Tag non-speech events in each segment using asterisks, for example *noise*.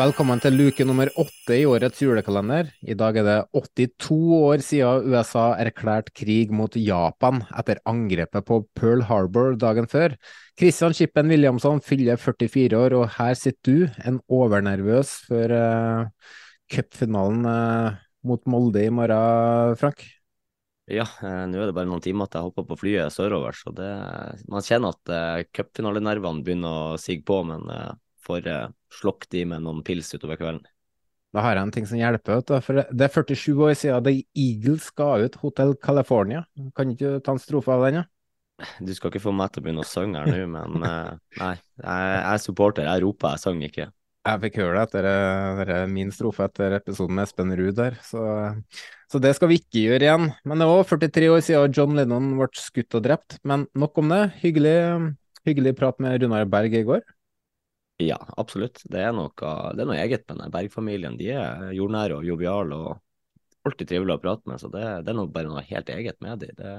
Velkommen til luke nummer åtte i årets julekalender. I dag er det 82 år siden USA erklærte krig mot Japan etter angrepet på Pearl Harbor dagen før. Christian Chippen Williamson fyller 44 år, og her sitter du, en overnervøs før uh, cupfinalen uh, mot Molde i morgen, Frank. Ja, eh, nå er det bare noen timer til jeg hopper på flyet sørover, så det, man kjenner at eh, cupfinalenervene begynner å sige på, men eh, får eh, slokket i med noen pils utover kvelden. Da har jeg en ting som hjelper. Vet du. For det er 47 år siden The Eagles ga ut Hotel California. Kan ikke du ta en strofe av den? Ja? Du skal ikke få meg til å begynne å synge her nå, men eh, nei. Jeg, er supporter, jeg roper, jeg sang ikke. Jeg fikk høre det etter det er min strofe etter episoden med Espen Ruud der, så, så, det skal vi ikke gjøre igjen. Men det var 43 år siden John Lennon ble skutt og drept. Men nok om det. Hyggelig, hyggelig prat med Runar Berg i går. Ja, absolutt. Det er noe, det er noe eget med den Berg-familien. De er jordnære og joviale og alltid trivelige å prate med, så det, det er noe, bare noe helt eget med dem. Det,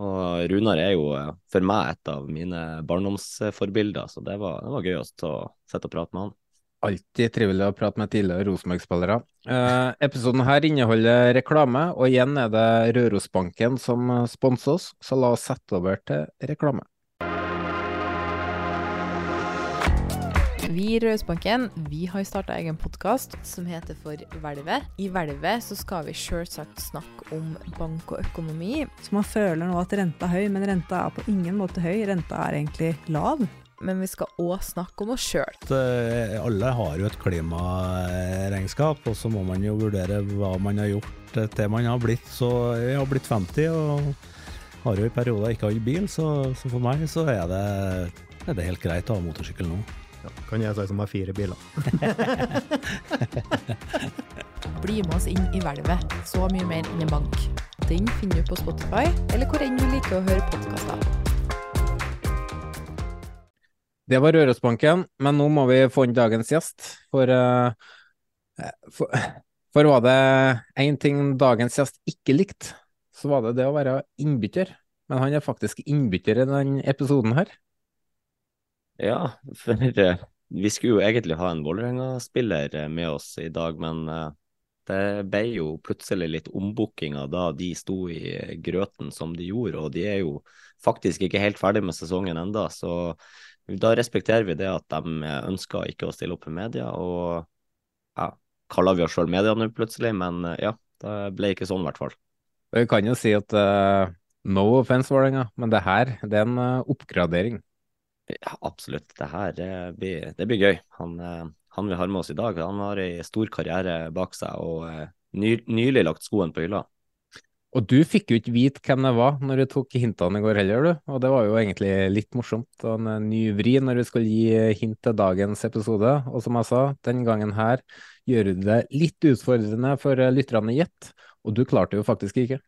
og Runar er jo for meg et av mine barndomsforbilder, så det var, det var gøy å sitte og prate med han. Alltid trivelig å prate med tidligere Rosenborg-spillere. Eh, episoden her inneholder reklame, og igjen er det Rørosbanken som sponser oss, så la oss sette over til reklame. Vi i Rødhusbanken vi har starta egen podkast som heter For hvelvet. I hvelvet så skal vi selvsagt snakke om bank og økonomi. Så man føler nå at renta er høy, men renta er på ingen måte høy. Renta er egentlig lav. Men vi skal òg snakke om oss sjøl. Alle har jo et klimaregnskap, og så må man jo vurdere hva man har gjort til man har blitt så Jeg har blitt 50 og har jo i perioder ikke hatt bil, så, så, for meg så er det, er det helt greit å ha motorsykkel nå. Ja, kan jeg si som har fire biler. *laughs* Bli med oss inn i hvelvet. Så mye mer enn en bank. Den finner du på Spotify, eller hvor enn du liker å høre podkaster. Det var Rørosbanken, men nå må vi få inn dagens gjest. For, uh, for, for var det én ting dagens gjest ikke likte, så var det det å være innbytter. Men han er faktisk innbytter i denne episoden her. Ja, for uh, vi skulle jo egentlig ha en Vålerenga-spiller med oss i dag, men uh, det ble jo plutselig litt ombookinger da de sto i grøten som de gjorde, og de er jo faktisk ikke helt ferdig med sesongen enda, så da respekterer vi det at de ønsker ikke å stille opp i media, og ja, kaller vi oss sjøl media nå plutselig, men ja, det ble ikke sånn i hvert fall. Vi kan jo si at uh, no offense, Vålerenga, men det her det er en oppgradering. Ja, absolutt. Det her det blir, det blir gøy. Han, han, vi har med oss i dag, han har ei stor karriere bak seg og ny, nylig lagt skoen på hylla. Og du fikk jo ikke vite hvem det var når du tok hintene i går heller, du. Og det var jo egentlig litt morsomt. Og en ny vri når du skulle gi hint til dagens episode. Og som jeg sa, den gangen her gjør du det litt utfordrende for lytterne å gjette. Og du klarte jo faktisk ikke.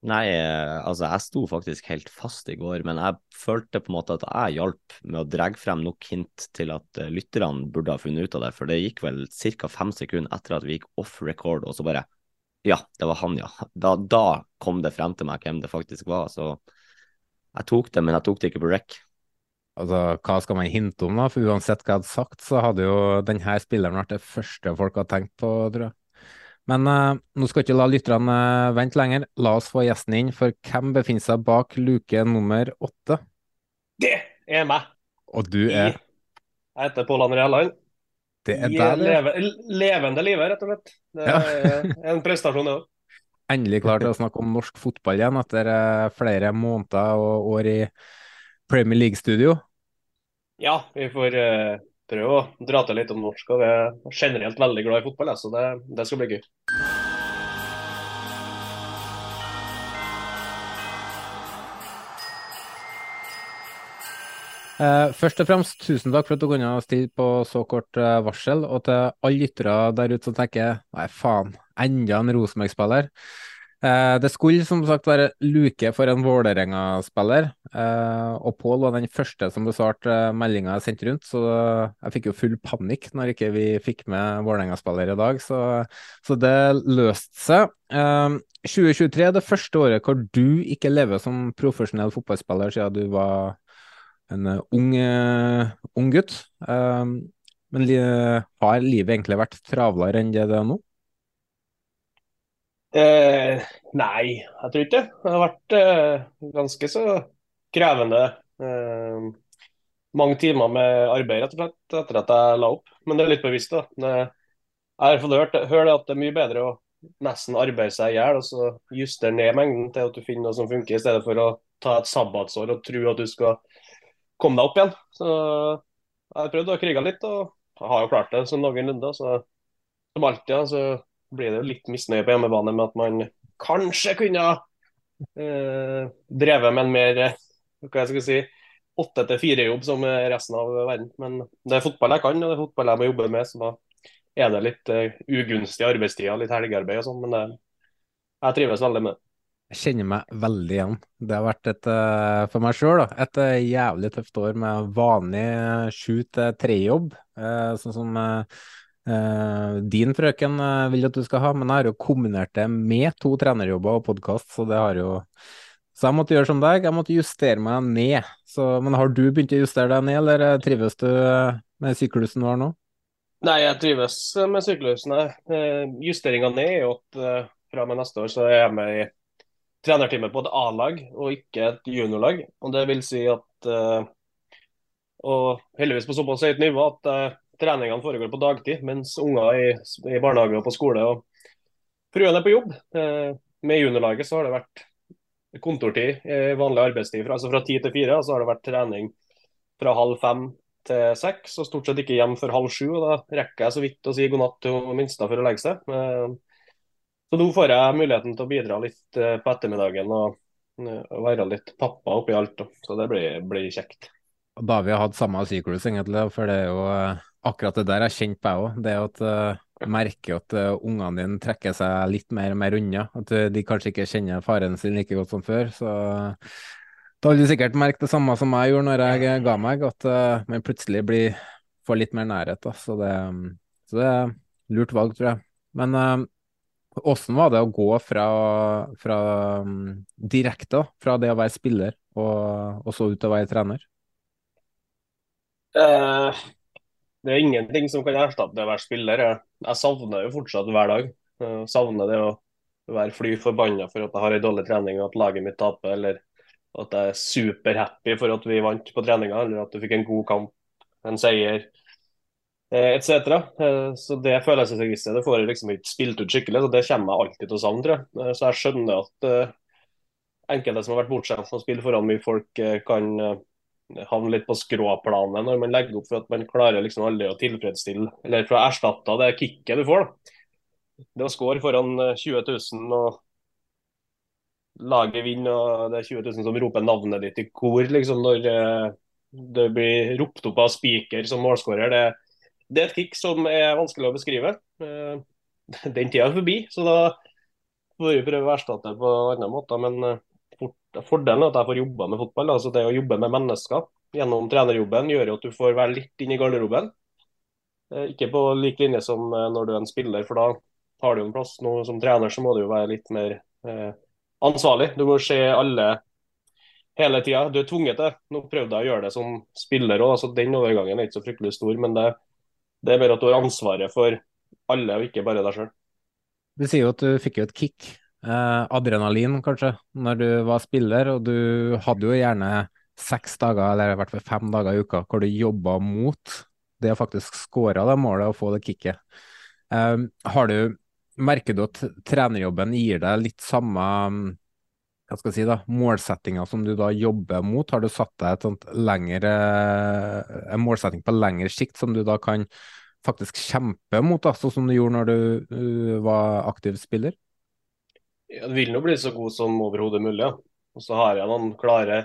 Nei, altså jeg sto faktisk helt fast i går, men jeg følte på en måte at jeg hjalp med å dra frem nok hint til at lytterne burde ha funnet ut av det, for det gikk vel ca. fem sekunder etter at vi gikk off record, og så bare Ja, det var han, ja. Da, da kom det frem til meg hvem det faktisk var, så jeg tok det, men jeg tok det ikke på rec. Altså, hva skal man hinte om, da? For uansett hva jeg hadde sagt, så hadde jo denne spilleren vært det første folk hadde tenkt på, tror jeg. Men uh, nå skal ikke la lytterne uh, vente lenger. La oss få gjesten inn, for hvem befinner seg bak luke nummer åtte? Det er meg. Og du er? Jeg heter Pål André Helland. Det er deg, det. leve, levende livet, rett og slett. Det Ja. er en prestasjon, det òg. Endelig klar til å snakke om norsk fotball igjen etter uh, flere måneder og år i Premier League-studio. Ja, vi får eh, prøve å dra til litt om norsk. og Vi er generelt veldig glad i fotball, så det, det skal bli gøy. Eh, først og fremst, tusen takk for at du kunne stille på så kort eh, varsel. Og til alle lyttere der ute som tenker nei, faen, enda en Rosenborg-spiller. Eh, det skulle som sagt være luke for en Vålerenga-spiller. Eh, og Pål var den første som besvarte uh, meldinga jeg sendte rundt, så jeg fikk jo full panikk når ikke vi fikk med Vålerenga-spiller i dag. Så, så det løste seg. Eh, 2023 er det første året hvor du ikke lever som profesjonell fotballspiller siden du var en ung, ung gutt. Men har livet egentlig vært travlere enn det det er nå? Eh, nei, jeg tror ikke det. Det har vært eh, ganske så krevende. Eh, mange timer med arbeid rett og slett etter at jeg la opp. Men det er litt bevisst. da. Jeg har fått hørt, hørt at det er mye bedre å nesten arbeide seg i hjel og så justere ned mengden til at du finner noe som funker, i stedet for å ta et sabbatsår og tro at du skal komme deg opp igjen. Så jeg har prøvd å krige litt, og har jo klart det sånn noenlunde. Så som alltid så blir det jo litt misnøye på hjemmebane med at man kanskje kunne eh, drevet med en mer eh, hva jeg skal si, åtte til fire-jobb som resten av verden. Men det er fotball jeg kan, og det er fotball jeg må jobbe med. Så da er det litt uh, ugunstige arbeidstider, litt helgearbeid og sånn. Men det, jeg trives veldig med det. Jeg kjenner meg veldig igjen. Det har vært et, uh, for meg sjøl et jævlig tøft år med vanlig sju til tre-jobb, sånn som din frøken vil at du skal ha. Men jeg har jo kombinert det med to trenerjobber og podkast, så det har jo Så jeg måtte gjøre som deg, jeg måtte justere meg ned. Så, men har du begynt å justere deg ned, eller trives du med syklusen du nå? Nei, jeg trives med syklusen. Justeringa ned er jo at fra og med neste år så er jeg med i trenerteamet på et A-lag og ikke et juniorlag. Og det vil si at Og heldigvis på såpass høyt nivå at treningene foregår på dagtid, mens unger i, i barnehage og på skole og fruen er på jobb. Uh, med juniorlaget så har det vært kontortid i vanlig arbeidstid, altså fra ti til fire. Så har det vært trening fra halv fem til seks, og stort sett ikke hjem før halv sju. og Da rekker jeg så vidt å si god natt til minsta for å legge seg. Uh, så nå får jeg muligheten til å bidra litt eh, på ettermiddagen og, være litt pappa oppi alt. Så det blir, blir kjekt. Da vi har hatt samme syklus, egentlig. For det er jo akkurat det der jeg kjente på jeg òg. Det at uh, merker at uh, ungene dine trekker seg litt mer og mer unna. At uh, de kanskje ikke kjenner faren sin like godt som før. Så da vil du sikkert merke det samme som jeg gjorde når jeg ga meg, at uh, man plutselig blir, får litt mer nærhet. Da. Så, det, så det er lurt valg, tror jeg. Men hvordan var det å gå fra, fra um, direkte fra det å være spiller og, og så ut til å være trener? Eh, det er ingenting som kan erstatte det å være spiller. Jeg, jeg savner jo fortsatt hver dag. Jeg savner det å være fly forbanna for at jeg har en dårlig trening og at laget mitt taper, eller at jeg er superhappy for at vi vant på treninga, eller at du fikk en god kamp, en seier etc. Så det følelsesregisteret det får jeg liksom ikke spilt ut skikkelig, så det kommer jeg alltid til å savne. tror jeg. Så jeg skjønner at enkelte som har vært bortskjemt og spilt foran mye folk, kan havne litt på skråplanet når man legger opp for at man klarer liksom aldri å tilfredsstille, eller for å erstatte det kicket du får. da. Det å score foran 20 000 og laget vinner og det er 20 000 som roper navnet ditt i kor liksom når det blir ropt opp av spiker som målskårer, det, det er et kick som er vanskelig å beskrive. *laughs* Den tida er forbi, så da får vi prøve å erstatte det på andre måter. Men fordelen er at jeg får jobba med fotball. altså Det å jobbe med mennesker gjennom trenerjobben gjør at du får være litt inn i garderoben. Ikke på lik linje som når du er en spiller, for da har du en plass. Nå som trener så må du jo være litt mer eh, ansvarlig. Du må se alle hele tida. Du er tvunget til det. Nå prøvde jeg å gjøre det som spiller òg, så den overgangen er ikke så fryktelig stor. Men det, det er bare at du har ansvaret for alle, og ikke bare deg sjøl. Du sier jo at du fikk jo et kick, eh, adrenalin kanskje, når du var spiller, og du hadde jo gjerne seks dager, eller i hvert fall fem dager i uka, hvor du jobba mot det å faktisk skåre det målet og få det kicket. Eh, har du, merker du at trenerjobben gir deg litt samme hva skal jeg si da, målsettinga som du da jobber mot? Har du satt deg et sånt lengre, en målsetting på lengre sikt som du da kan faktisk kjempe mot, da, sånn som du gjorde når du uh, var aktiv spiller? Jeg vil nå bli så god som overhodet mulig. Ja. Og så har jeg noen klare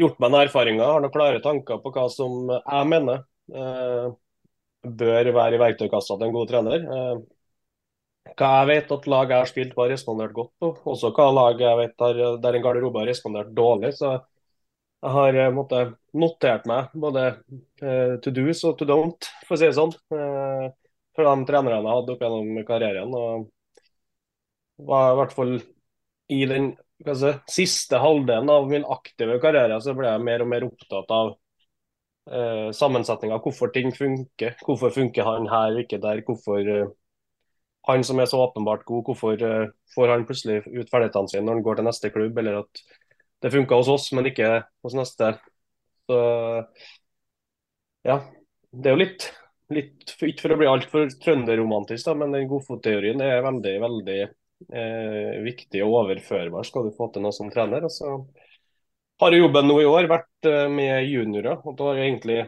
gjort meg noen erfaringer, har noen klare tanker på hva som jeg mener eh, bør være i verktøykassa til en god trener. Eh, hva jeg vet at lag jeg har spilt på har respondert godt på, også hva lag jeg vet har, der en garderobe har respondert dårlig. så jeg har eh, måtte, notert meg både eh, to do's og to don't, for å si det sånn. Uh, for de trenerne jeg hadde opp gjennom karrieren. og var i hvert fall i den si, siste halvdelen av min aktive karriere så ble jeg mer og mer opptatt av eh, sammensetninga. Hvorfor ting funker. Hvorfor funker han her og ikke der. Hvorfor eh, han som er så åpenbart god, hvorfor eh, får han plutselig ut ferdighetene sine når han går til neste klubb. eller at det funka hos oss, men ikke hos neste. Så ja. Det er jo litt, litt Ikke for å bli altfor trønderromantisk, men den godfotteorien er veldig, veldig eh, viktig og overførbar skal du få til noe som trener. Og så har jobben nå i år vært eh, med juniorer. og da har jeg egentlig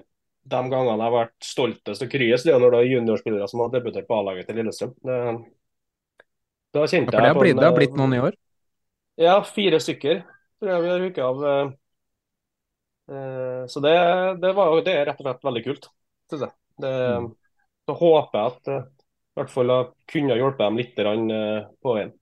de gangene jeg har vært stoltest og kryest, det er når det er juniorspillere som har debutert på A-laget til Lillestrøm. Det, da kjente ja, for det har, blitt, det har blitt noen i år? Ja, fire stykker tror jeg vi har hooka av. Eh, eh, så det, det, var, det, er rett og slett veldig kult, syns jeg. Det, mm. Så håper jeg at eh, i hvert fall kunne hjulpet dem litt på veien.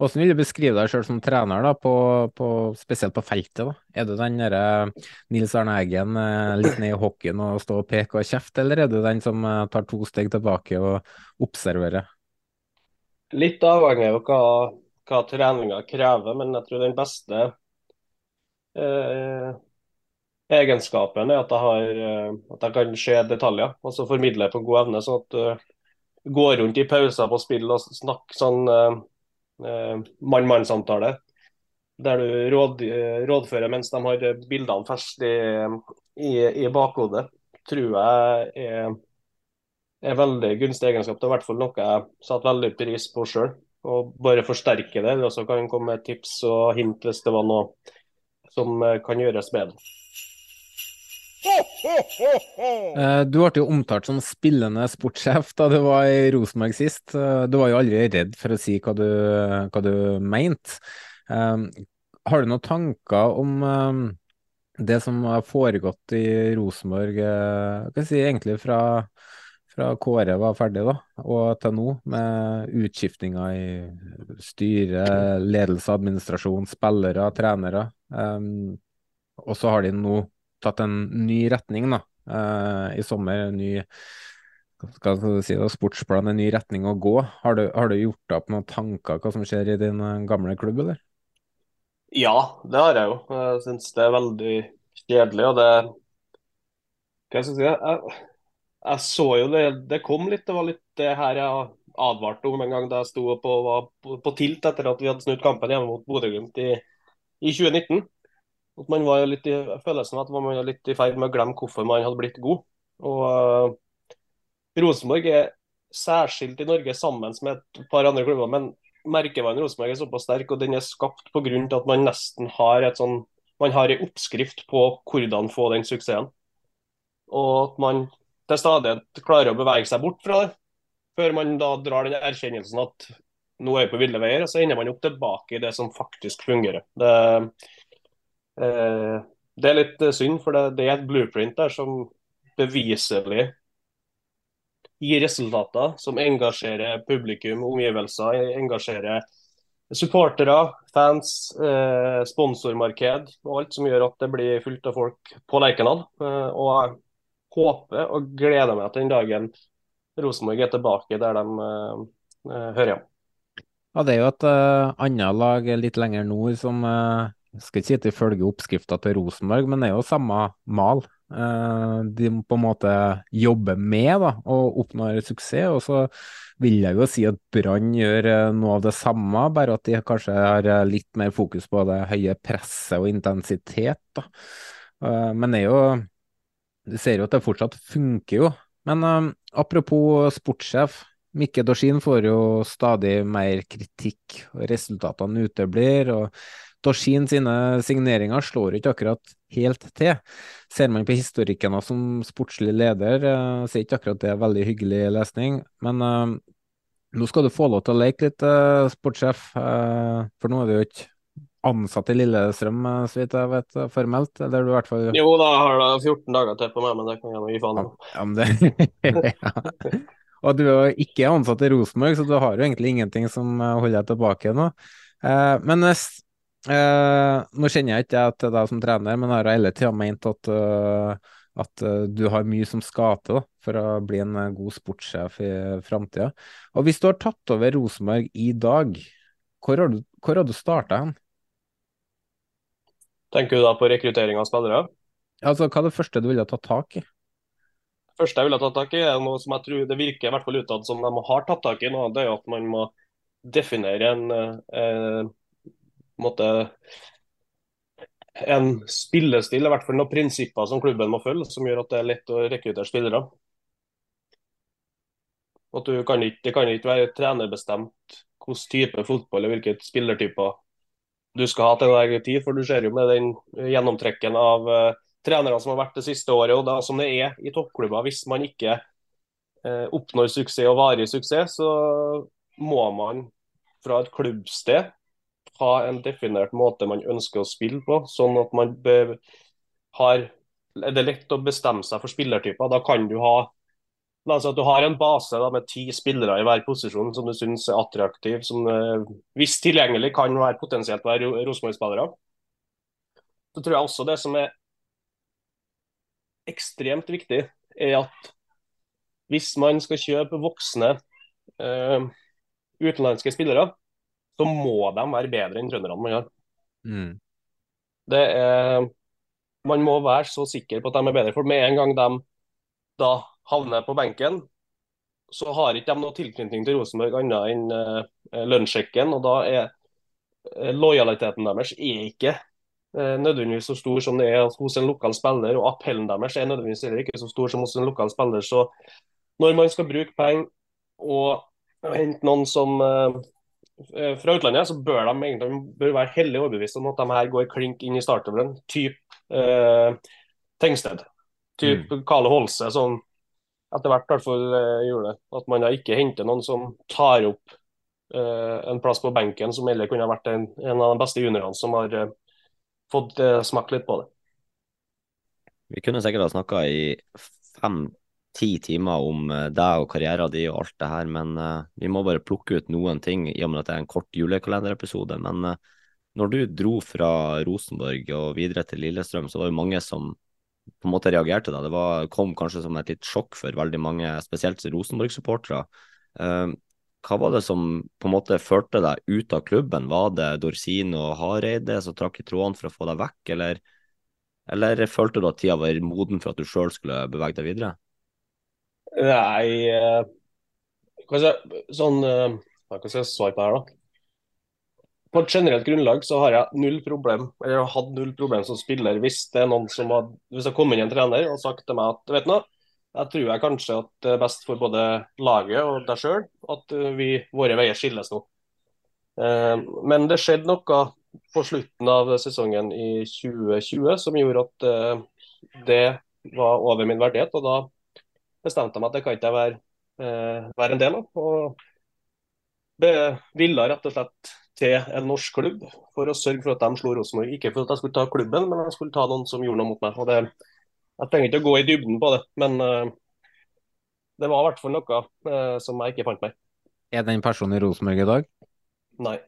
Hvordan vil du beskrive deg selv som trener, da, på, på, spesielt på feltet? da? Er du den der Nils Arne Eggen litt ned i hockeyen og stå og peke og kjefte, eller er du den som tar to steg tilbake og observerer? Litt avhengig av hva hva treninga krever, men jeg tror den beste eh, egenskapen er at jeg, har, eh, at jeg kan se detaljer og så formidle på god evne. sånn at går rundt i pauser på spill og snakker sånn eh, eh, mann-mann-samtale. Der du råd, rådfører mens de har bildene ferskt i, i, i bakhodet. Tror jeg er, er veldig gunstig egenskap. Det er i hvert fall noe jeg satte veldig pris på sjøl og bare forsterke det. Og så kan komme med tips og hint hvis det var noe som eh, kan gjøres bedre. Eh, du ble jo omtalt som spillende sportssjef da du var i Rosenborg sist. Eh, du var jo aldri redd for å si hva du, hva du mente. Har du noen tanker om det som har foregått i Rosenborg, si, egentlig fra fra Kåre var ferdig da, og til nå, med utskiftinger i styre, ledelse, administrasjon, spillere, trenere. Um, og så har de nå tatt en ny retning da, uh, i sommer. en ny skal si da, sportsplan, en ny retning å gå. Har du, har du gjort opp noen tanker hva som skjer i din eh, gamle klubb, eller? Ja, det har jeg jo. Jeg syns det er veldig kjedelig. og det hva skal jeg si, jeg, jeg så jo det, det kom litt. Det var litt det her jeg advarte om en gang da jeg sto på, var på, på tilt etter at vi hadde snudd kampen hjemme mot Bodø-Glimt i, i, 2019. At man var litt i følelsen at man var litt i ferd med å glemme hvorfor man hadde blitt god. Og uh, Rosenborg er særskilt i Norge sammen med et par andre klubber, men merkevanen Rosenborg er såpass sterk, og den er skapt pga. at man nesten har et sånn man har en oppskrift på hvordan få den suksessen. Og at man til stadighet klarer å bevege seg bort fra det, før man da drar den erkjennelsen at nå er vi på ville veier, og så ender man opp tilbake i det som faktisk fungerer. Det, det er litt synd, for det, er et blueprint der som beviselig gir resultater som engasjerer publikum, omgivelser, engasjerer supportere, fans, eh, sponsormarked og alt som gjør at det blir fullt av folk på Lerkendal. Eh, og håper og gleder meg til den dagen Rosenborg er tilbake der de hører hjemme. Ja, Det er jo et uh, annet lag litt lenger nord som uh, skal ikke si at de følger oppskrifta til Rosenborg, men det er jo samme mal. Uh, de på en måte jobber med da, og oppnår suksess. og så vil jeg jo si at Brann gjør eh, noe av det samme, bare at de kanskje har eh, litt mer fokus på det høye presset og intensitet. da. Eh, Men det er jo Du ser jo at det fortsatt funker, jo. Men eh, apropos sportssjef. Mikke Dorsin får jo stadig mer kritikk, og resultatene uteblir. og Dorsin sine signeringer slår ikke akkurat helt til. Ser man på historikken som sportslig leder, eh, så er ikke akkurat det veldig hyggelig lesning. Men uh, nå skal du få lov til å leke litt, uh, sportssjef, for nå er du jo ikke ansatt i Lillestrøm, så vidt jeg vet, formelt. Eller du i hvert fall Jo da, jeg har da 14 dager til på meg, men det kan jeg nå gi faen i. Ja, men det *laughs* ja. Og du er jo ikke ansatt i Rosenborg, så du har jo egentlig ingenting som holder deg tilbake nå. Men hvis, eh, nå kjenner jeg ikke jeg til deg som trener, men jeg har hele tida ment at, eh, at eh, du har mye som skal til for å bli en god sportssjef i framtida. Og hvis du har tatt over Rosenborg i dag, hvor har du, hvor har du starta hen? Tenker du da på rekruttering av spillere? Altså, hva er det første du ville tatt tak i? Det første jeg ville tatt tak i, er noe som jeg tror det virker i hvert fall utad som de har tatt tak i nå. Det er jo at man må definere en eh, måte, en spillestil, i hvert fall noen prinsipper som klubben må følge, som gjør at det er lett å rekruttere spillere. At du kan ikke, det kan ikke være trenerbestemt hvilken type fotball og hvilke spillertyper du skal ha til enhver tid. For du ser jo med den gjennomtrekken av uh, trenere som har vært det siste året, og da som det er i toppklubber. Hvis man ikke uh, oppnår suksess og varig suksess, så må man fra et klubbsted ha en definert måte man ønsker å spille på. Sånn at man har Er det lett å bestemme seg for spillertyper? Da kan du ha La oss si at du har en base da, med ti spillere i hver posisjon som du syns er attraktiv, som eh, hvis tilgjengelig kan være potensielt være Rosenborg-spillere. Så tror jeg også det som er ekstremt viktig, er at hvis man skal kjøpe voksne eh, utenlandske spillere, så må de være bedre enn trønderne man har. Mm. Det er, man må være så sikker på at de er bedre. For med en gang de da havner på benken, så har ikke de noe tilknytning til Rosenborg annet enn uh, lønnssjekken. Og da er eh, lojaliteten deres er ikke uh, nødvendigvis så stor som det er hos en lokal spiller, og appellen deres er nødvendigvis heller ikke så stor som hos en lokal spiller. Så når man skal bruke penger og hente noen som eh, fra utlandet, så bør de egentlig bør være hellig overbevist om at de her går klink inn i startelveren. Typ eh, Tengsted. Typ Kale Holse, som etter hvert i hvert fall eh, gjorde det. At man da ikke henter noen som tar opp eh, en plass på benken, som heller kunne ha vært en, en av de beste juniorene som har eh, fått eh, smakt litt på det. Vi kunne sikkert ha snakka i fem-ti timer om eh, deg og karrieren din og alt det her, men uh, vi må bare plukke ut noen ting i og med at det er en kort julekalenderepisode. Men uh, når du dro fra Rosenborg og videre til Lillestrøm, så var det mange som på en måte reagerte da. Det var, kom kanskje som et litt sjokk for veldig mange, spesielt Rosenborg-supportere. Uh, hva var det som på en måte førte deg ut av klubben? Var det Dorsin og Hareide som trakk i trådene for å få deg vekk, eller, eller følte du at tida var moden for at du sjøl skulle bevege deg videre? Nei eh, sånn, eh, Hva skal jeg svare på her, da? På et generelt grunnlag så har jeg null problem eller har hatt null problem som spiller hvis det er noen som har, hvis det kommer inn en trener og sagt til meg at vet du jeg tror jeg kanskje at det er best for både laget og deg sjøl at eh, vi, våre veier skilles nå. Eh, Men det skjedde noe på slutten av sesongen i 2020 som gjorde at eh, det var over min verdighet. og da bestemte jeg meg at det kan ikke jeg være, eh, være en del av. Og det ville rett og slett til en norsk klubb for å sørge for at de slo Rosenborg. Ikke for at jeg skulle ta klubben, men jeg skulle ta noen som gjorde noe mot meg. Og det, jeg trenger ikke å gå i dybden på det, men eh, det var i hvert fall noe eh, som jeg ikke fant meg. Er den personen i Rosenborg i dag? Nei.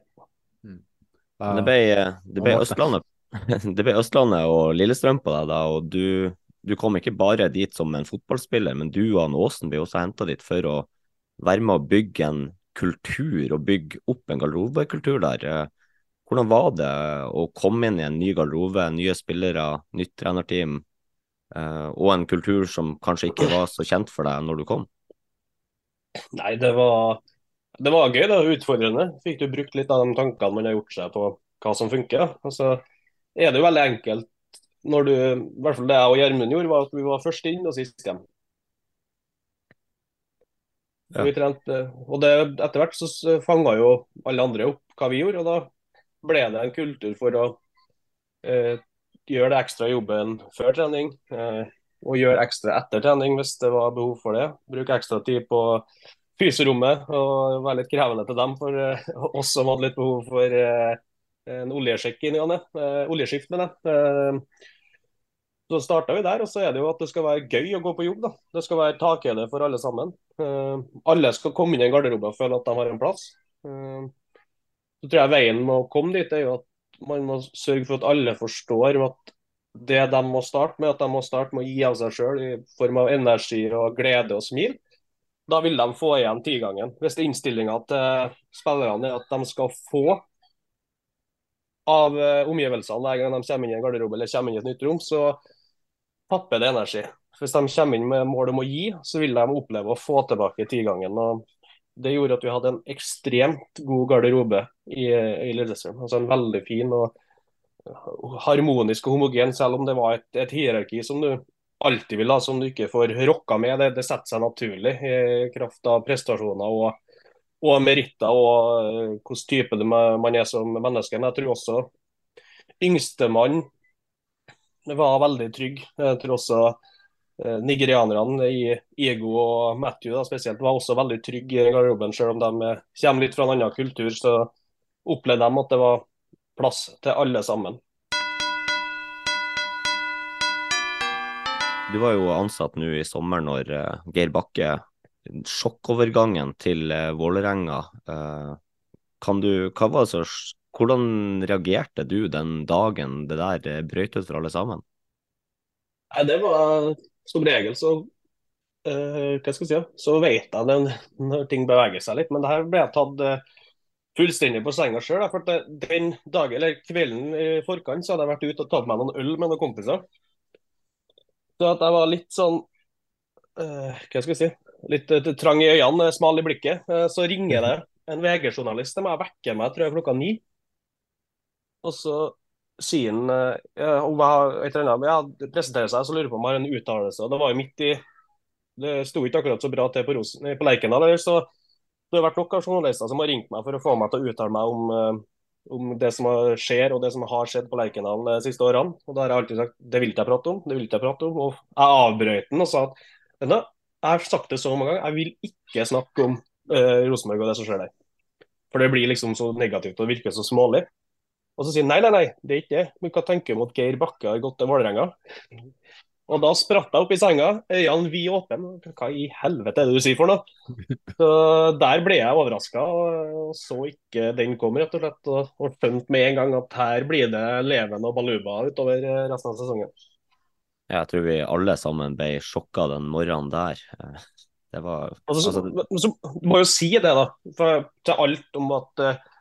Men Det ble, det ble Østlandet, *laughs* det ble Østlandet og Lillestrøm på deg da, og du, du kom ikke bare dit som en fotballspiller, men du og han Aasen ble også henta dit for å være med å bygge en kultur og bygge opp en garderobekultur der. Eh, Hvordan var det å komme inn i en ny garderobe, nye spillere, nytt trenerteam, eh, og en kultur som kanskje ikke var så kjent for deg når du kom? Nei, det var, det var gøy. Det var utfordrende. Fikk du brukt litt av de tankene man har gjort seg på hva som funker. Og så er det jo veldig enkelt når du, i hvert fall det jeg og Gjermund gjorde, var at vi var først inn og sist hjem. Ja. Vi trente, og det, etter hvert så fanga jo alle andre opp hva vi gjorde, og da ble det en kultur for å eh, gjøre det ekstra jobben før trening. Eh, og gjøre ekstra etter trening hvis det var behov for det. Bruke ekstra tid på fyserommet og være litt krevende til dem for eh, oss som hadde litt behov for eh, en oljesjekk i ny og ne. Eh, oljeskift, mener jeg. Så starta vi der, og så er det jo at det skal være gøy å gå på jobb. da. Det skal være takhele for alle sammen. Uh, alle skal komme inn i en garderobe og føle at de har en plass. Uh, så tror jeg veien med å komme dit er jo at man må sørge for at alle forstår at det de må starte med, at de må starte med å gi av seg sjøl i form av energi og glede og smil. Da vil de få igjen tigangen. Hvis innstillinga til spillerne er at de skal få av eh, omgivelsene hver gang de kommer inn i en garderobe eller kommer inn i et nytt rom, så tapper det energi. Hvis de kommer inn med mål om å gi, så vil de oppleve å få tilbake tigangen. og Det gjorde at vi hadde en ekstremt god garderobe i, i Lillestrøm. Altså en veldig fin og harmonisk og homogen, selv om det var et, et hierarki som du alltid vil ha, som du ikke får rokka med. Det, det setter seg naturlig i kraft av prestasjoner og, og meritter og uh, hvilken type man er som menneske. Men jeg tror også yngstemann var veldig trygg. Jeg tror også eh, nigerianerne i Igo og Matthew da, spesielt var også veldig trygge i garderoben. Selv om de eh, kommer litt fra en annen kultur, så opplevde de at det var plass til alle sammen. Du var jo ansatt nå i sommer når eh, Geir Bakke Sjokkovergangen til Vålerenga. Kan du, hva var det så, hvordan reagerte du den dagen det der uh, brøt ut for alle sammen? Nei, Det var som regel så uh, hva skal jeg si, så vet jeg det når ting beveger seg litt. Men det her ble jeg tatt uh, fullstendig på senga sjøl. For den dagen, eller kvelden i forkant så hadde jeg vært ute og tatt meg noen øl med noen kompiser. Så at jeg var litt sånn uh, Hva skal jeg si Litt trang i øynene, smal i blikket. Så ringer det en VG-journalist De meg, vekker meg tror jeg klokka ni. Og så sier han ja, om jeg har et eller annet, ja, presenterer seg så lurer på om jeg har en uttalelse. og Det var jo midt i Det sto ikke akkurat så bra til på, Rosen, på Lerkendal. Så det har vært nok av journalister som har ringt meg for å få meg til å uttale meg om om det som skjer og det som har skjedd på Lerkendal de siste årene. Og da har jeg alltid sagt det vil ikke jeg prate om, det vil ikke jeg prate om. Og jeg avbrøt den og sa at jeg har sagt det så mange ganger, jeg vil ikke snakke om uh, Rosenborg og det som skjer der. For det blir liksom så negativt og virker så smålig. Og så sier han nei, nei, nei, det er ikke det. Men hva tenker du om at Geir Bakke har gått til Vålerenga? Og da spratt jeg opp i senga, øynene vid åpne. Hva i helvete er det du sier for noe? Så Der ble jeg overraska og så ikke den kom, rett og slett. Og skjønte med en gang at her blir det leven og baluba utover resten av sesongen. Jeg tror vi alle sammen ble sjokka den morgenen der. Det var altså, så, altså, så, må jo si det, da. For, til alt om at uh,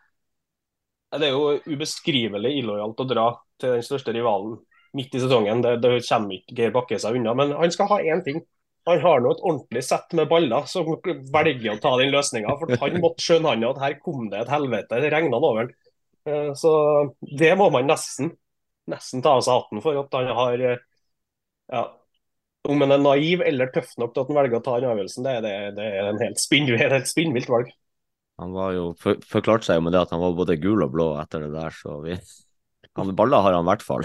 Det er jo ubeskrivelig illojalt å dra til den største rivalen midt i sesongen. Det, det kommer ikke Geir Bakke seg unna. Men han skal ha én ting. Han har nå et ordentlig sett med baller som velger å ta den løsninga. For han måtte skjønne han at her kom det et helvete. Det regna over han. Så det må man nesten nesten ta av seg hatten for. At han har ja, Om han er naiv eller tøff nok til at han velger å ta den avgjørelsen, det, det, det er en helt *laughs* spinnvilt valg. Han var jo, for, forklarte seg jo med det at han var både gul og blå etter det der, så vi han, baller har han i hvert fall.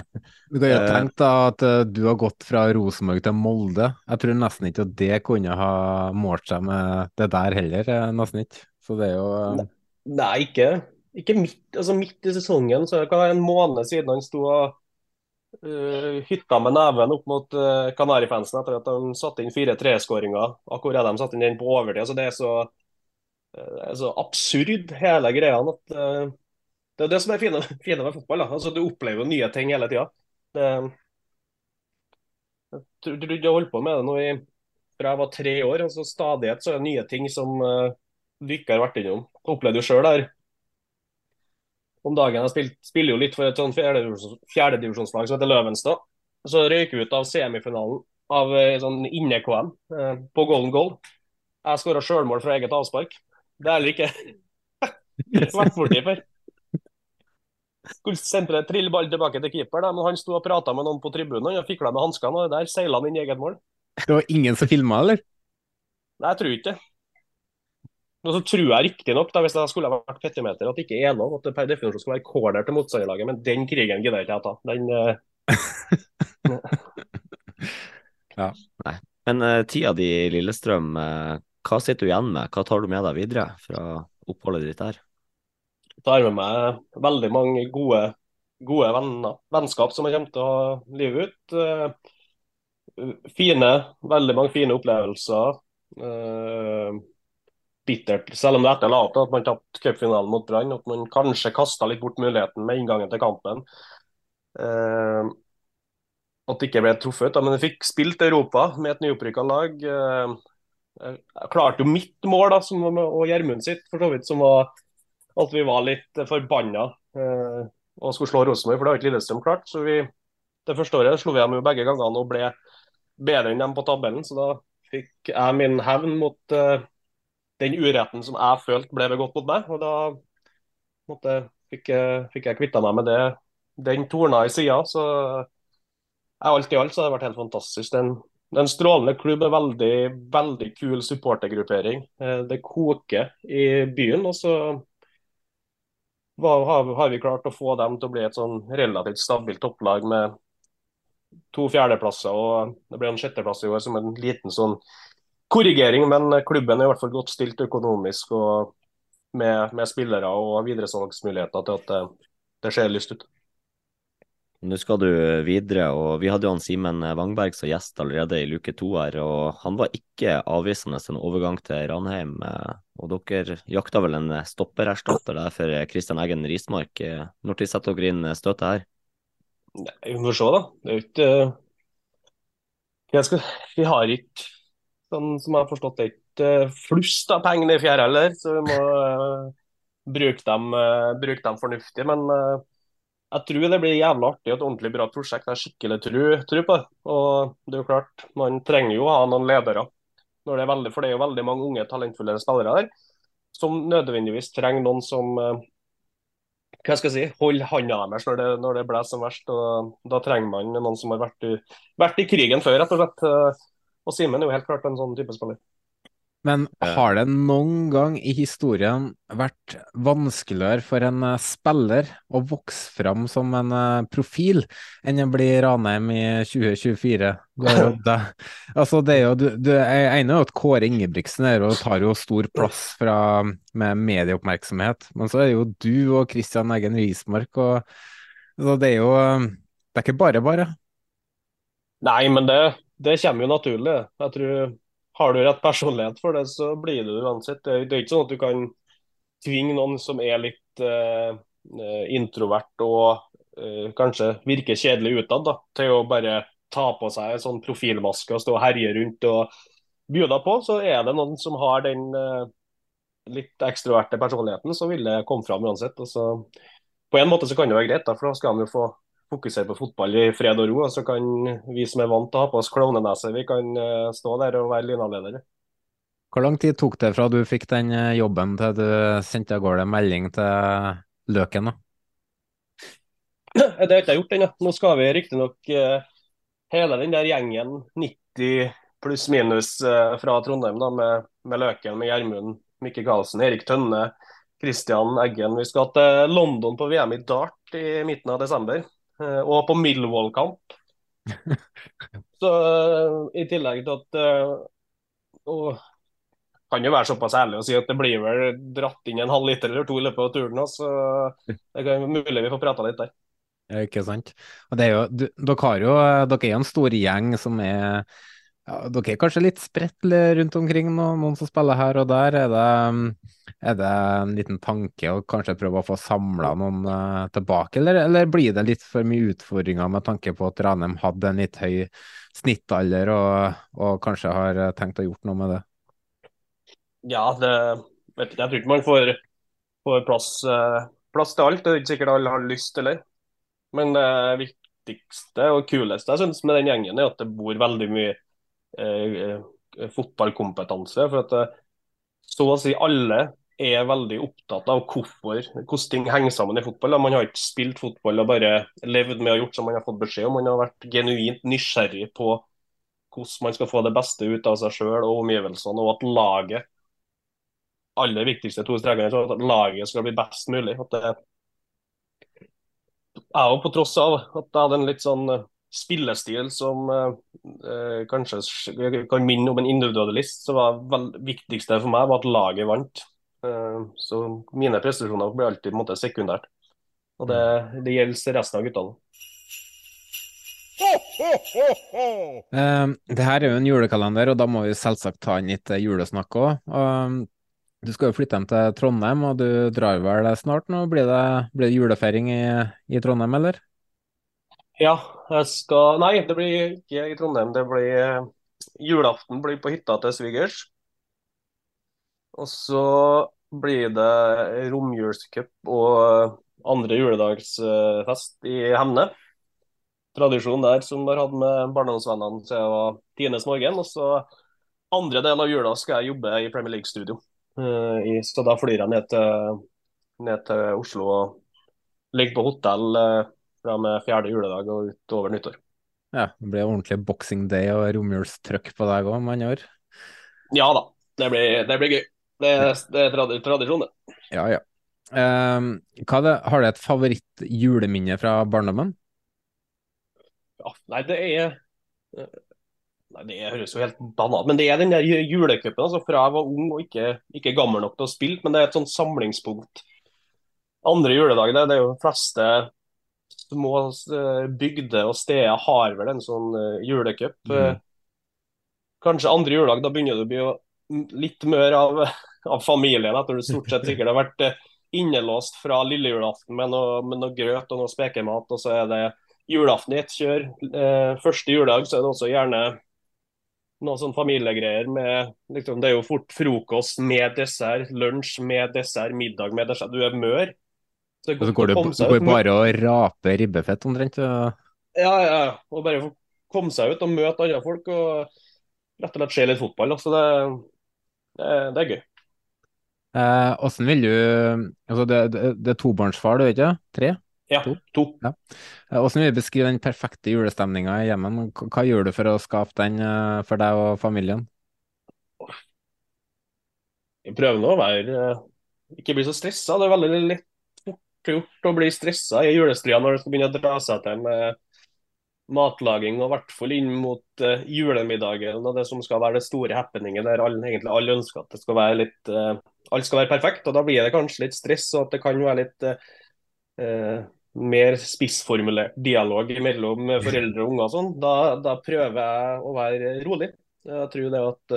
Du kan jo tenke da at uh, du har gått fra Rosenborg til Molde. Jeg tror nesten ikke at det kunne ha målt seg med det der heller, nesten ikke. Så det er jo. Nei, ikke, ikke midt, altså midt i sesongen. Så det kan en måned siden han sto og uh, hytta med neven opp mot uh, Kanarifansen etter at de satte inn fire treskåringer. Akkurat de satte inn den på overtid. Så det, er så, det er så absurd, hele greia. at det er det som er fine, *laughs* fine med fotball. Altså, du opplever nye ting hele tida. Jeg trodde har holdt på med det nå fra jeg var tre år. altså Stadighet så er det nye ting som du ikke har vært innom. Jeg opplevde jo sjøl der om dagen. Jeg spilt, spiller jo litt for et sånn fjerdedivisjonslag som heter Løvenstad. Så røyker vi ut av semifinalen av sånn inne-KM på Golden Goal. jeg skåra sjølmål fra eget avspark. Det er heller ikke *laughs* vært borti før. Skulle sentre trille ball tilbake til keeper, da, men han sto og prata med noen på tribunen og fikla med hanskene, og der seila han inn i eget mål. Det var ingen som filma, eller? Nei, jeg tror ikke det. Og så tror jeg riktignok, hvis det skulle ha vært petimeter, at det ikke er lov at det per definisjon skal være corner til motstanderlaget, men den krigen gidder ikke jeg ta. Den uh... *laughs* *laughs* ja. Nei. Men uh, tida di i Lillestrøm, uh, hva sitter du igjen med? Hva tar du med deg videre fra oppholdet ditt der? Jeg tar med meg veldig mange gode, gode venner, vennskap som jeg kommer til å ha livet ut. Fine, veldig mange fine opplevelser. Uh, bittert, selv om det etter la opp til at man tapte cupfinalen mot Brann, at man kanskje kasta litt bort muligheten med inngangen til kampen. Uh, at det ikke ble truffet. Men jeg fikk spilt Europa med et nyopprykka lag. Jeg klarte jo mitt mål, da, som, og Gjermund sitt, for så vidt, som var at vi var litt forbanna eh, og skulle slå Rosenborg, for det har ikke Lillestrøm klart. Så vi, det første året slo vi dem jo begge gangene og ble bedre enn dem på tabellen. Så da fikk jeg min hevn mot eh, den uretten som jeg følte ble begått mot meg. og Da måtte, fikk, fikk, jeg kvitta meg med det. Den torna i sida. Så alt i alt så har det vært helt fantastisk. Er en strålende klubb, en veldig, veldig kul supportergruppering. Eh, det koker i byen. og så har vi klart å få dem til å bli et sånn relativt stabilt topplag med to fjerdeplasser. og Det ble en sjetteplass i år som en liten sånn korrigering, men klubben er i hvert fall godt stilt økonomisk og med, med spillere og videresalgsmuligheter til at det, det ser lyst ut. Nå skal du videre, og vi hadde jo han Simen Wangberg som gjest allerede i luke to her, og han var ikke avvisende til en overgang til Ranheim. Og dere jakta vel en stoppererstatter der for Kristian Eggen Rismark. Når de setter dere inn støtet her? Vi får se, da. Det er jo ikke skal, Vi har ikke Sånn som jeg har forstått det, ikke eh, flust av penger i fjæra heller, så vi må bruke, dem, bruke, dem, fornuftig. Men jeg tror det blir jævla artig og et ordentlig bra prosjekt. Jeg har skikkelig tro, tru, på det. Og det er jo klart, man trenger jo å ha noen ledere. Det veldig, for det er jo veldig mange unge, talentfulle spillere der som nødvendigvis trenger noen som hva skal jeg si, holder hånda deres når det, når det blåser som verst. og Da trenger man noen som har vært i, vært i krigen før, rett og slett. Og Simen er jo helt klart en sånn type spiller. Men har det noen gang i historien vært vanskeligere for en eh, spiller å vokse fram som en eh, profil enn å bli Ranheim i 2024? *laughs* altså det er jo, du, du, jeg er at Kåre Ingebrigtsen er og tar jo stor plass fra, med medieoppmerksomhet, men så er det jo du og Christian Eggen Rismark og så det er jo Det er ikke bare bare. Nei, men det det kommer jo naturlig. Jeg tror Har du rett personlighet for det, så blir det uansett. Det, det er ikke sånn at du kan tvinge noen som er litt uh, introvert og uh, kanskje virker kjedelig utad, da, til å bare ta på seg en sånn profilmaske og stå og herje rundt og by deg på. Så er det noen som har den uh, litt ekstroverte personligheten, så vil det komme fram uansett. Og så, på en måte så kan det være greit, da, for da skal han jo få fokusere på fotball i fred og ro. Og så kan vi som er vant til å ha på oss klovnenese, vi kan uh, stå der og være lynavledere. Hvor lang tid tok det fra du fikk den eh, jobben til du sendte av gårde melding til Løken? da? *clears throat* Det har jeg ikke gjort ennå. Nå skal vi riktignok uh, hele den der gjengen, 90 pluss minus fra Trondheim, da, med, med Løken, med Gjermund, Mikke Karlsen, Erik Tønne, Christian Eggen. Vi skal til London på VM i dart i midten av desember. Eh, og på Millwall-kamp. *laughs* Så eh, i tillegg til at eh, og kan jo være såpass ærlig å si at det blir vel dratt inn en halv liter eller to i løpet av turen. Så det er mulig vi får prata litt der. Ikke sant. Og det er jo, dere, jo, dere er jo en stor gjeng som er ja, Dere er kanskje litt spredt rundt omkring, noen, noen som spiller her og der. Er det er det en liten tanke å kanskje prøve å få samla noen uh, tilbake, eller, eller, blir det litt for mye utfordringer med tanke på at Ranheim hadde en litt høy snittalder og, og kanskje har uh, tenkt å gjort noe med det? Ja, det. Jeg tror ikke man får, får plass, uh, plass, til alt. Det er ikke sikkert alle har lyst det. Men det viktigste og kuleste jeg synes med den gjengen er at det bor veldig mye eh, fotballkompetanse. for at eh, så å si alle er veldig opptatt av hvorfor, hvordan ting henger sammen i fotball. Man har ikke spilt fotball og bare levd med og gjort som man har fått beskjed om. Man har vært genuint nysgjerrig på hvordan man skal få det beste ut av seg sjøl og omgivelsene, og at laget aller viktigste to strekene er at laget skal bli best mulig. At det, jeg òg, på tross av at jeg hadde en litt sånn eh, spillestil som eh, eh kanskje kan minne om en individualist, så var det viktigste for meg var at laget vant. Eh, så mine prestasjoner blir alltid på en måte sekundært. Og det, det gjelder resten av guttene. Uh, det her er jo en julekalender, og da må vi selvsagt ta inn litt julesnakk òg. Uh, du skal jo flytte hjem til Trondheim, og du drar vel snart nå? Blir det, blir det julefeiring i, i, Trondheim, eller? Ja, jeg skal Nei, det blir ikke i Trondheim. Det blir Julaften blir på hytta til svigers. Og så blir det romjulscup og andre juledagsfest i Hemne. Tradisjon der som har hatt med barndomsvennene siden jeg var tiendes morgen. Og så andre del av jula skal jeg jobbe i Premier League-studio. Eh, så da flyr jeg ned til, ned til Oslo og ligger på hotell eh, fra med fjerde juledag og utover nyttår. Ja, det blir ordentlig boxing day og romjulstrøkk på deg òg, med andre ord? Ja da, det blir, det blir gøy. Det, det er trad tradisjon, det. Ja, ja. Um, det, har du et favoritt-juleminne fra barndommen? Ja, nei, det er Nei, Det høres jo helt banalt Men det er den der julecupen altså, fra jeg var ung og ikke, ikke, gammel nok til å spille. Men det er et sånn samlingspunkt. Andre juledag, det, det er jo fleste små eh, bygder og steder har vel en sånn uh, julecup. Mm. Eh, kanskje andre juledag, da begynner det å bli litt mer av, *laughs* av familien. Etter du stort sett sikkert har vært innelåst fra lille julaften med noe, med noe grøt og noe spekemat. Og så er det julaften i ett kjør. Eh, første juledag så er det også gjerne noen sånne familiegreier med liksom, Det er jo fort frokost med dessert, lunsj med dessert, middag med dessert. Du er mør. Så, så går du går bare og raper ribbefett omtrent? Ja, ja, ja. Og bare få komme seg ut og møte andre folk og rett og slett se litt fotball. Så det, det, det er gøy. Eh, vil du Altså, det, det, det er tobarnsfar, du vet ikke? Tre? Ja, to. to. Ja. Hvordan vil du beskrive den perfekte julestemninga i hjemmet? Hva gjør du for å skape den eh, for deg og familien? Jeg prøver nå å være eh, ikke bli så stressa. Det er veldig lett fort gjort å bli stressa i julestria når det skal begynne å dra seg til med matlaging, og i hvert fall inn mot uh, julemiddagen og det som skal være det store happeningen der alle, egentlig alle ønsker at det skal være litt uh, alt skal være perfekt. og Da blir det kanskje litt stress og at det kan være litt uh, mer spissformulert dialog mellom foreldre og unger, sånn, da, da, prøver jeg å være rolig. Jeg tror det at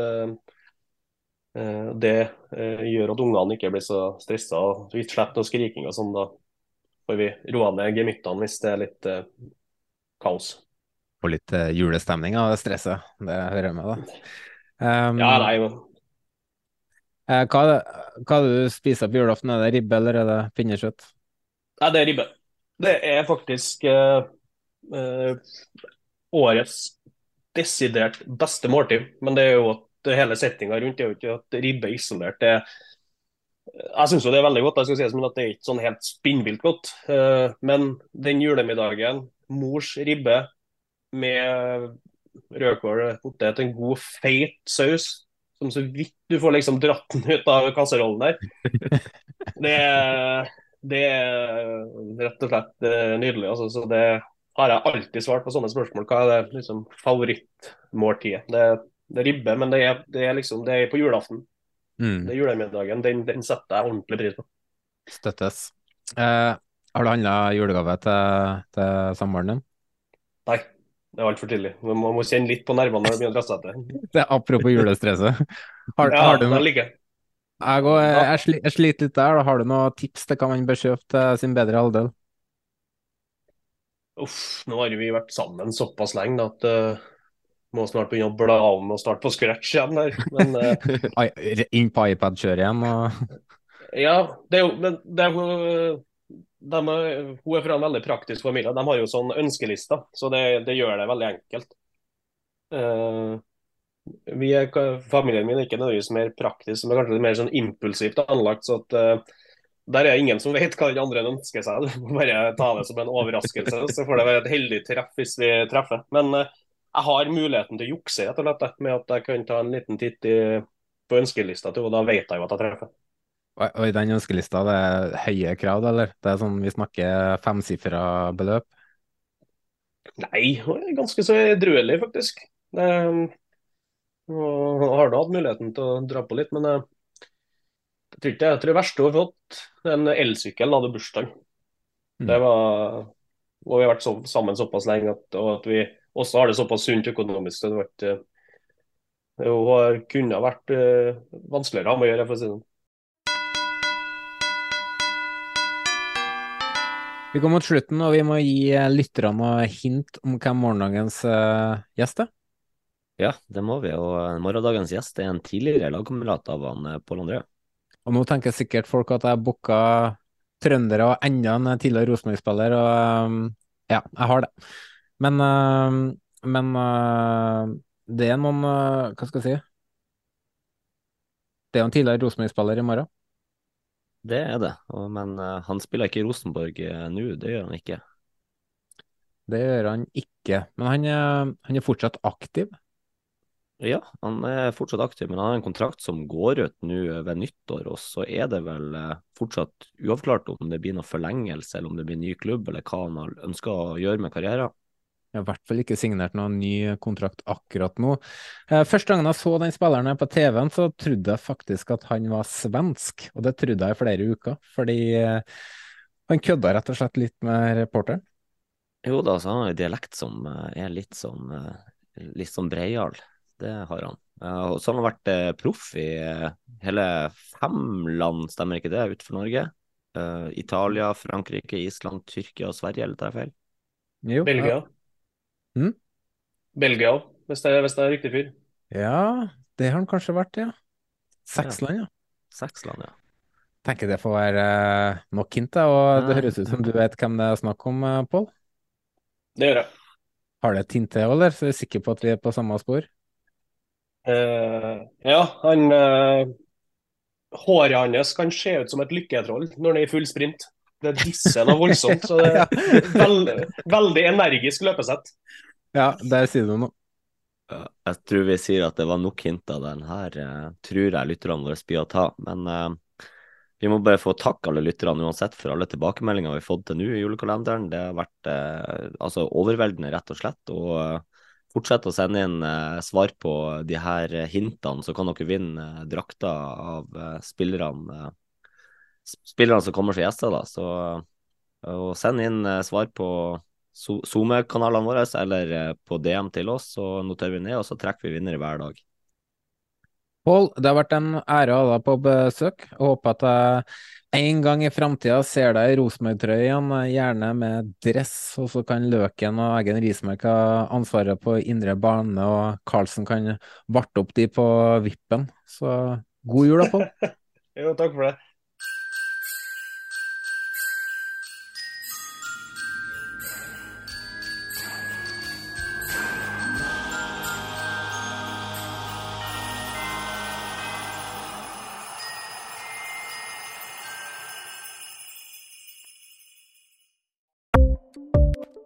det uh, gjør at ungene ikke blir så stressa og slipper noe skriking og sånn. Da får vi roa ned gemyttene hvis det er litt uh, kaos. Og litt julestemning av stresset, det hører jeg med, da. Um, *laughs* ja, nei, men... hva, er det, hva er det du spiser på julaften? Er det ribbe eller er det pinnekjøtt? Nei, det er ribbe. Det er faktisk uh, uh, årets desidert beste måltid. Men det er jo at hele settinga rundt det er jo ikke at ribbe er isolert. Det, jeg syns det er veldig godt, jeg skal si men at det er ikke sånn helt spinnvilt godt. Uh, men den julemiddagen, mors ribbe med rødkål, potet, en god feit saus som så vidt du får liksom dratt den ut av kasserollen der. Det det er rett og slett eh, nydelig. Altså, så det har jeg alltid svart på sånne spørsmål. Hva er det liksom, favorittmåltidet? Det, det er ribbe, men det er, det er, liksom, det er på julaften. Mm. Det er julemiddagen. Den, den, setter jeg ordentlig pris på. Støttes. Eh, har du handla julegave til, til samboeren din? Nei, det er altfor tidlig. Man må, må, kjenne litt på nervene når det begynner å dresse til. *laughs* Det er apropos julestresset. *laughs* Har, ja, har du noe, ligger jeg, går, jeg, sli, jeg, sliter litt der. Da. Har du noen tips til hva man bør kjøpe til sin bedre halvdel? Uff, nå har vi vært sammen såpass lenge at uh, må snart begynne å bla om og starte på scratch igjen der. Men, *laughs* uh, Inn på iPad-kjøret igjen? Og... ja, det er jo men det er, de, Hun er fra en veldig praktisk familie. De har jo sånn ønskelister, så det, det gjør det veldig enkelt. Uh, vi er, familien min er ikke nødvendigvis mer praktisk, men kanskje mer sånn impulsivt anlagt. så at uh, Der er ingen som *laughs* vet hva den andre ønsker seg. Du må bare ta det som en overraskelse, så får det være et heldig treff hvis vi treffer. Men uh, jeg har muligheten til å jukse rett og slett, med at jeg kan ta en liten titt i, på ønskelista til, og da vet jeg jo at jeg treffer. Og i den ønskelista det er høye krav, eller? Det er sånn vi snakker femsifra beløp? Nei, ganske så edruelig, faktisk. Det, og har da hatt muligheten til å dra på litt, men jeg, jeg tror ikke jeg tror det verste hun har fått, en elsykkel hadde bursdag. Mm. Det var Og vi har vært så, sammen såpass lenge at, at vi også har det såpass sunt økonomisk. det vært, ikke Hun kunne ha vært uh, vanskeligere å gjøre, for å si det sånn. Vi går mot slutten, og vi må gi lytterne noe hint om hvem morgendagens uh, gjest er. Ja, det må vi. Og eh, morgendagens gjest er en tidligere lagkamerat av han eh, Pål André. Og nå tenker sikkert folk at jeg booka trøndere og enda en tidligere Rosenborg-spiller, og um, ja, jeg har det. Men, uh, men uh, det er noen uh, Hva skal jeg si? Det er en tidligere Rosenborg-spiller i morgen. Det er det, men han spiller ikke i Rosenborg nå, det gjør han ikke. Det gjør han ikke, men han er, han er fortsatt aktiv. Ja, han er fortsatt aktiv, men han har en kontrakt som går ut nå ved nyttår. Og så er det vel eh, fortsatt uavklart om det blir noen forlengelse, eller om det blir ny klubb, eller hva han ønsker å gjøre med karrieren. Jeg har i hvert fall ikke signert noen ny kontrakt akkurat nå. Eh, første gangen jeg så den spilleren på TV-en, så trodde jeg faktisk at han var svensk. Og det trodde jeg i flere uker, fordi eh, han kødda rett og slett litt med reporteren. Jo da, så har han en dialekt som er litt sånn, litt sånn breial. Det har han. Så så har han vært proff i hele fem land, stemmer ikke det, utenfor Norge? Italia, Frankrike, Island, Tyrkia og Sverige, eller tar jeg feil? Jo, Belgia. Hmm? Belgia òg, hvis, hvis, det er riktig fyr. Ja, det har han kanskje vært, ja. Seks ja. land, ja. Seks land, ja. Tenker det får være nok hint, og det høres ut som du vet hvem det er snakk om, Pål? Det gjør jeg. Har det et hint til, eller? Så er vi sikre på at vi er på samme spor? Uh, ja, han uh, Håret hans kan se ut som et lykketroll når han er i full sprint. Det disser noe voldsomt. så det er *laughs* veld, Veldig energisk løpesett. Ja, der sier du noe. Jeg tror vi sier at det var nok hint av den her, uh, tror jeg lytterne våre blir å ta. Men uh, vi må bare få takke alle lytterne uansett for alle tilbakemeldinger vi har fått til nå i julekalenderen. Det har vært uh, altså overveldende, rett og slett. og Fortsett å sende inn eh, svar på de her hintene, så kan dere vinne eh, drakter av eh, spillerne, spillerne som kommer som gjester. da. Så og send inn svar på SoMe-kanalene våre eller på DM til oss, så noterer vi ned, og så trekker vi vinnere hver dag. Pål, det har vært en ære å ha deg på besøk. Jeg håper at jeg en gang i framtida ser deg i Rosenborg-trøye igjen, gjerne med dress, og så kan Løken og Eggen Rismark ha ansvaret på indre bane, og Karlsen kan varte opp de på vippen. Så god jul da, Pål. *laughs* jo, takk for det.